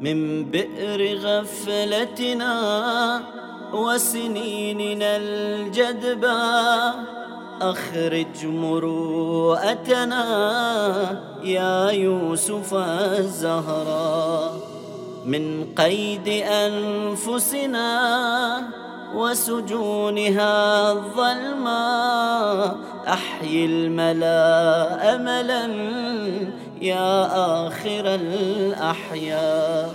من بئر غفلتنا وسنيننا الجدبى أخرج مروءتنا يا يوسف الزهراء من قيد أنفسنا وسجونها الظلماء أحيي الملأ أملا يا آخر الأحياء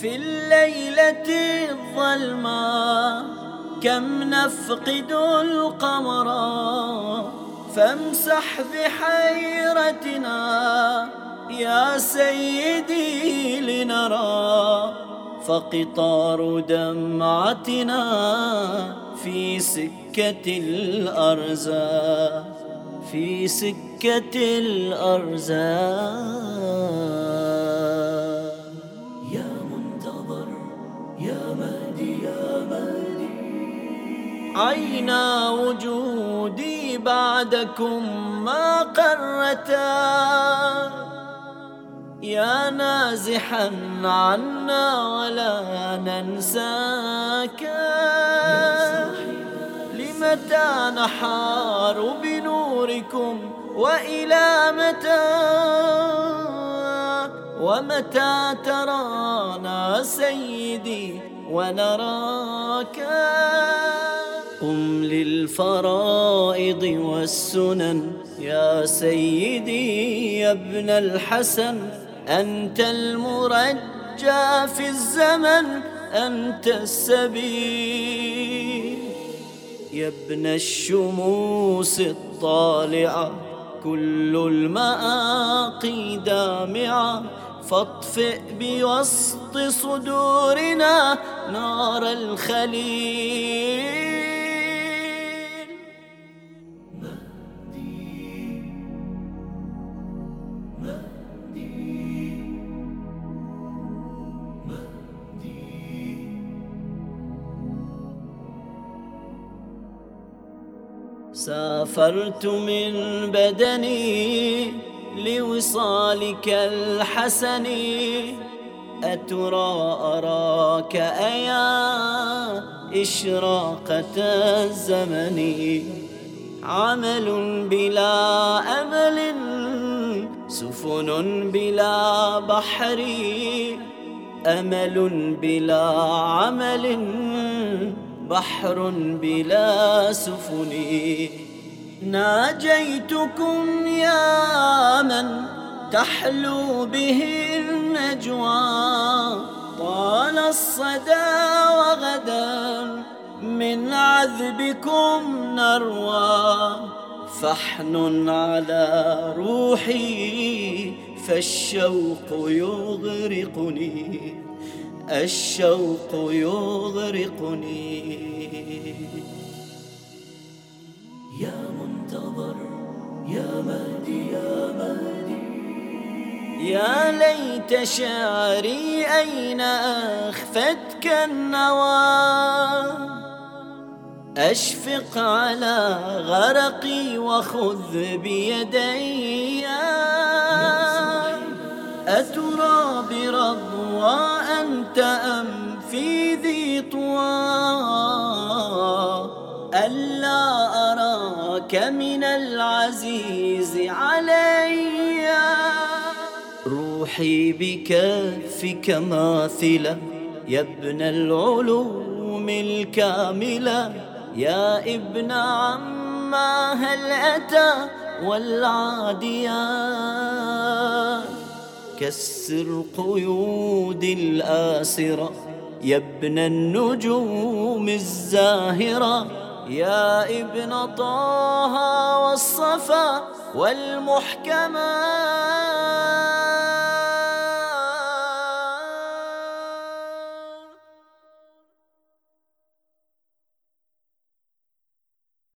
في الليلة الظلماء كم نفقد القمر فامسح بحيرتنا يا سيدي لنرى فقطار دمعتنا في سكة الأرزاق. في سكة الأرزاق. يا منتظر يا مهدي يا مهدي. عينا وجودي بعدكم ما قرتا؟ يا نازحا عنا ولا ننساك. لمتى نحار بنوركم وإلى متى؟ ومتى ترانا سيدي ونراك؟ قم للفرائض والسنن. يا سيدي يا ابن الحسن أنت المرجى في الزمن أنت السبيل. يا ابن الشموس الطالعة كل المآقي دامعة. فاطفئ بوسط صدورنا نار الخليل. سافرت من بدني لوصالك الحسن. أترى أراك أيا إشراقة الزمن. عمل بلا أمل سفن بلا بحر. أمل بلا عمل بحر بلا سفن. ناجيتكم يا من تحلو به النجوى. طال الصدى وغدا من عذبكم نروى. فحن على روحي فالشوق يغرقني. الشوق يغرقني. يا منتظر يا مهدي يا مهدي. يا ليت شعري أين أخفتك النوى. أشفق على غرقي وخذ بيدي. ألا أراك من العزيز علي. روحي بكفك ماثلة يا ابن العلوم الكاملة يا ابن عما هل أتى والعاديات كسر قيود الآسرة يا ابن النجوم الزاهرة يا ابن طه والصفا والمحكمات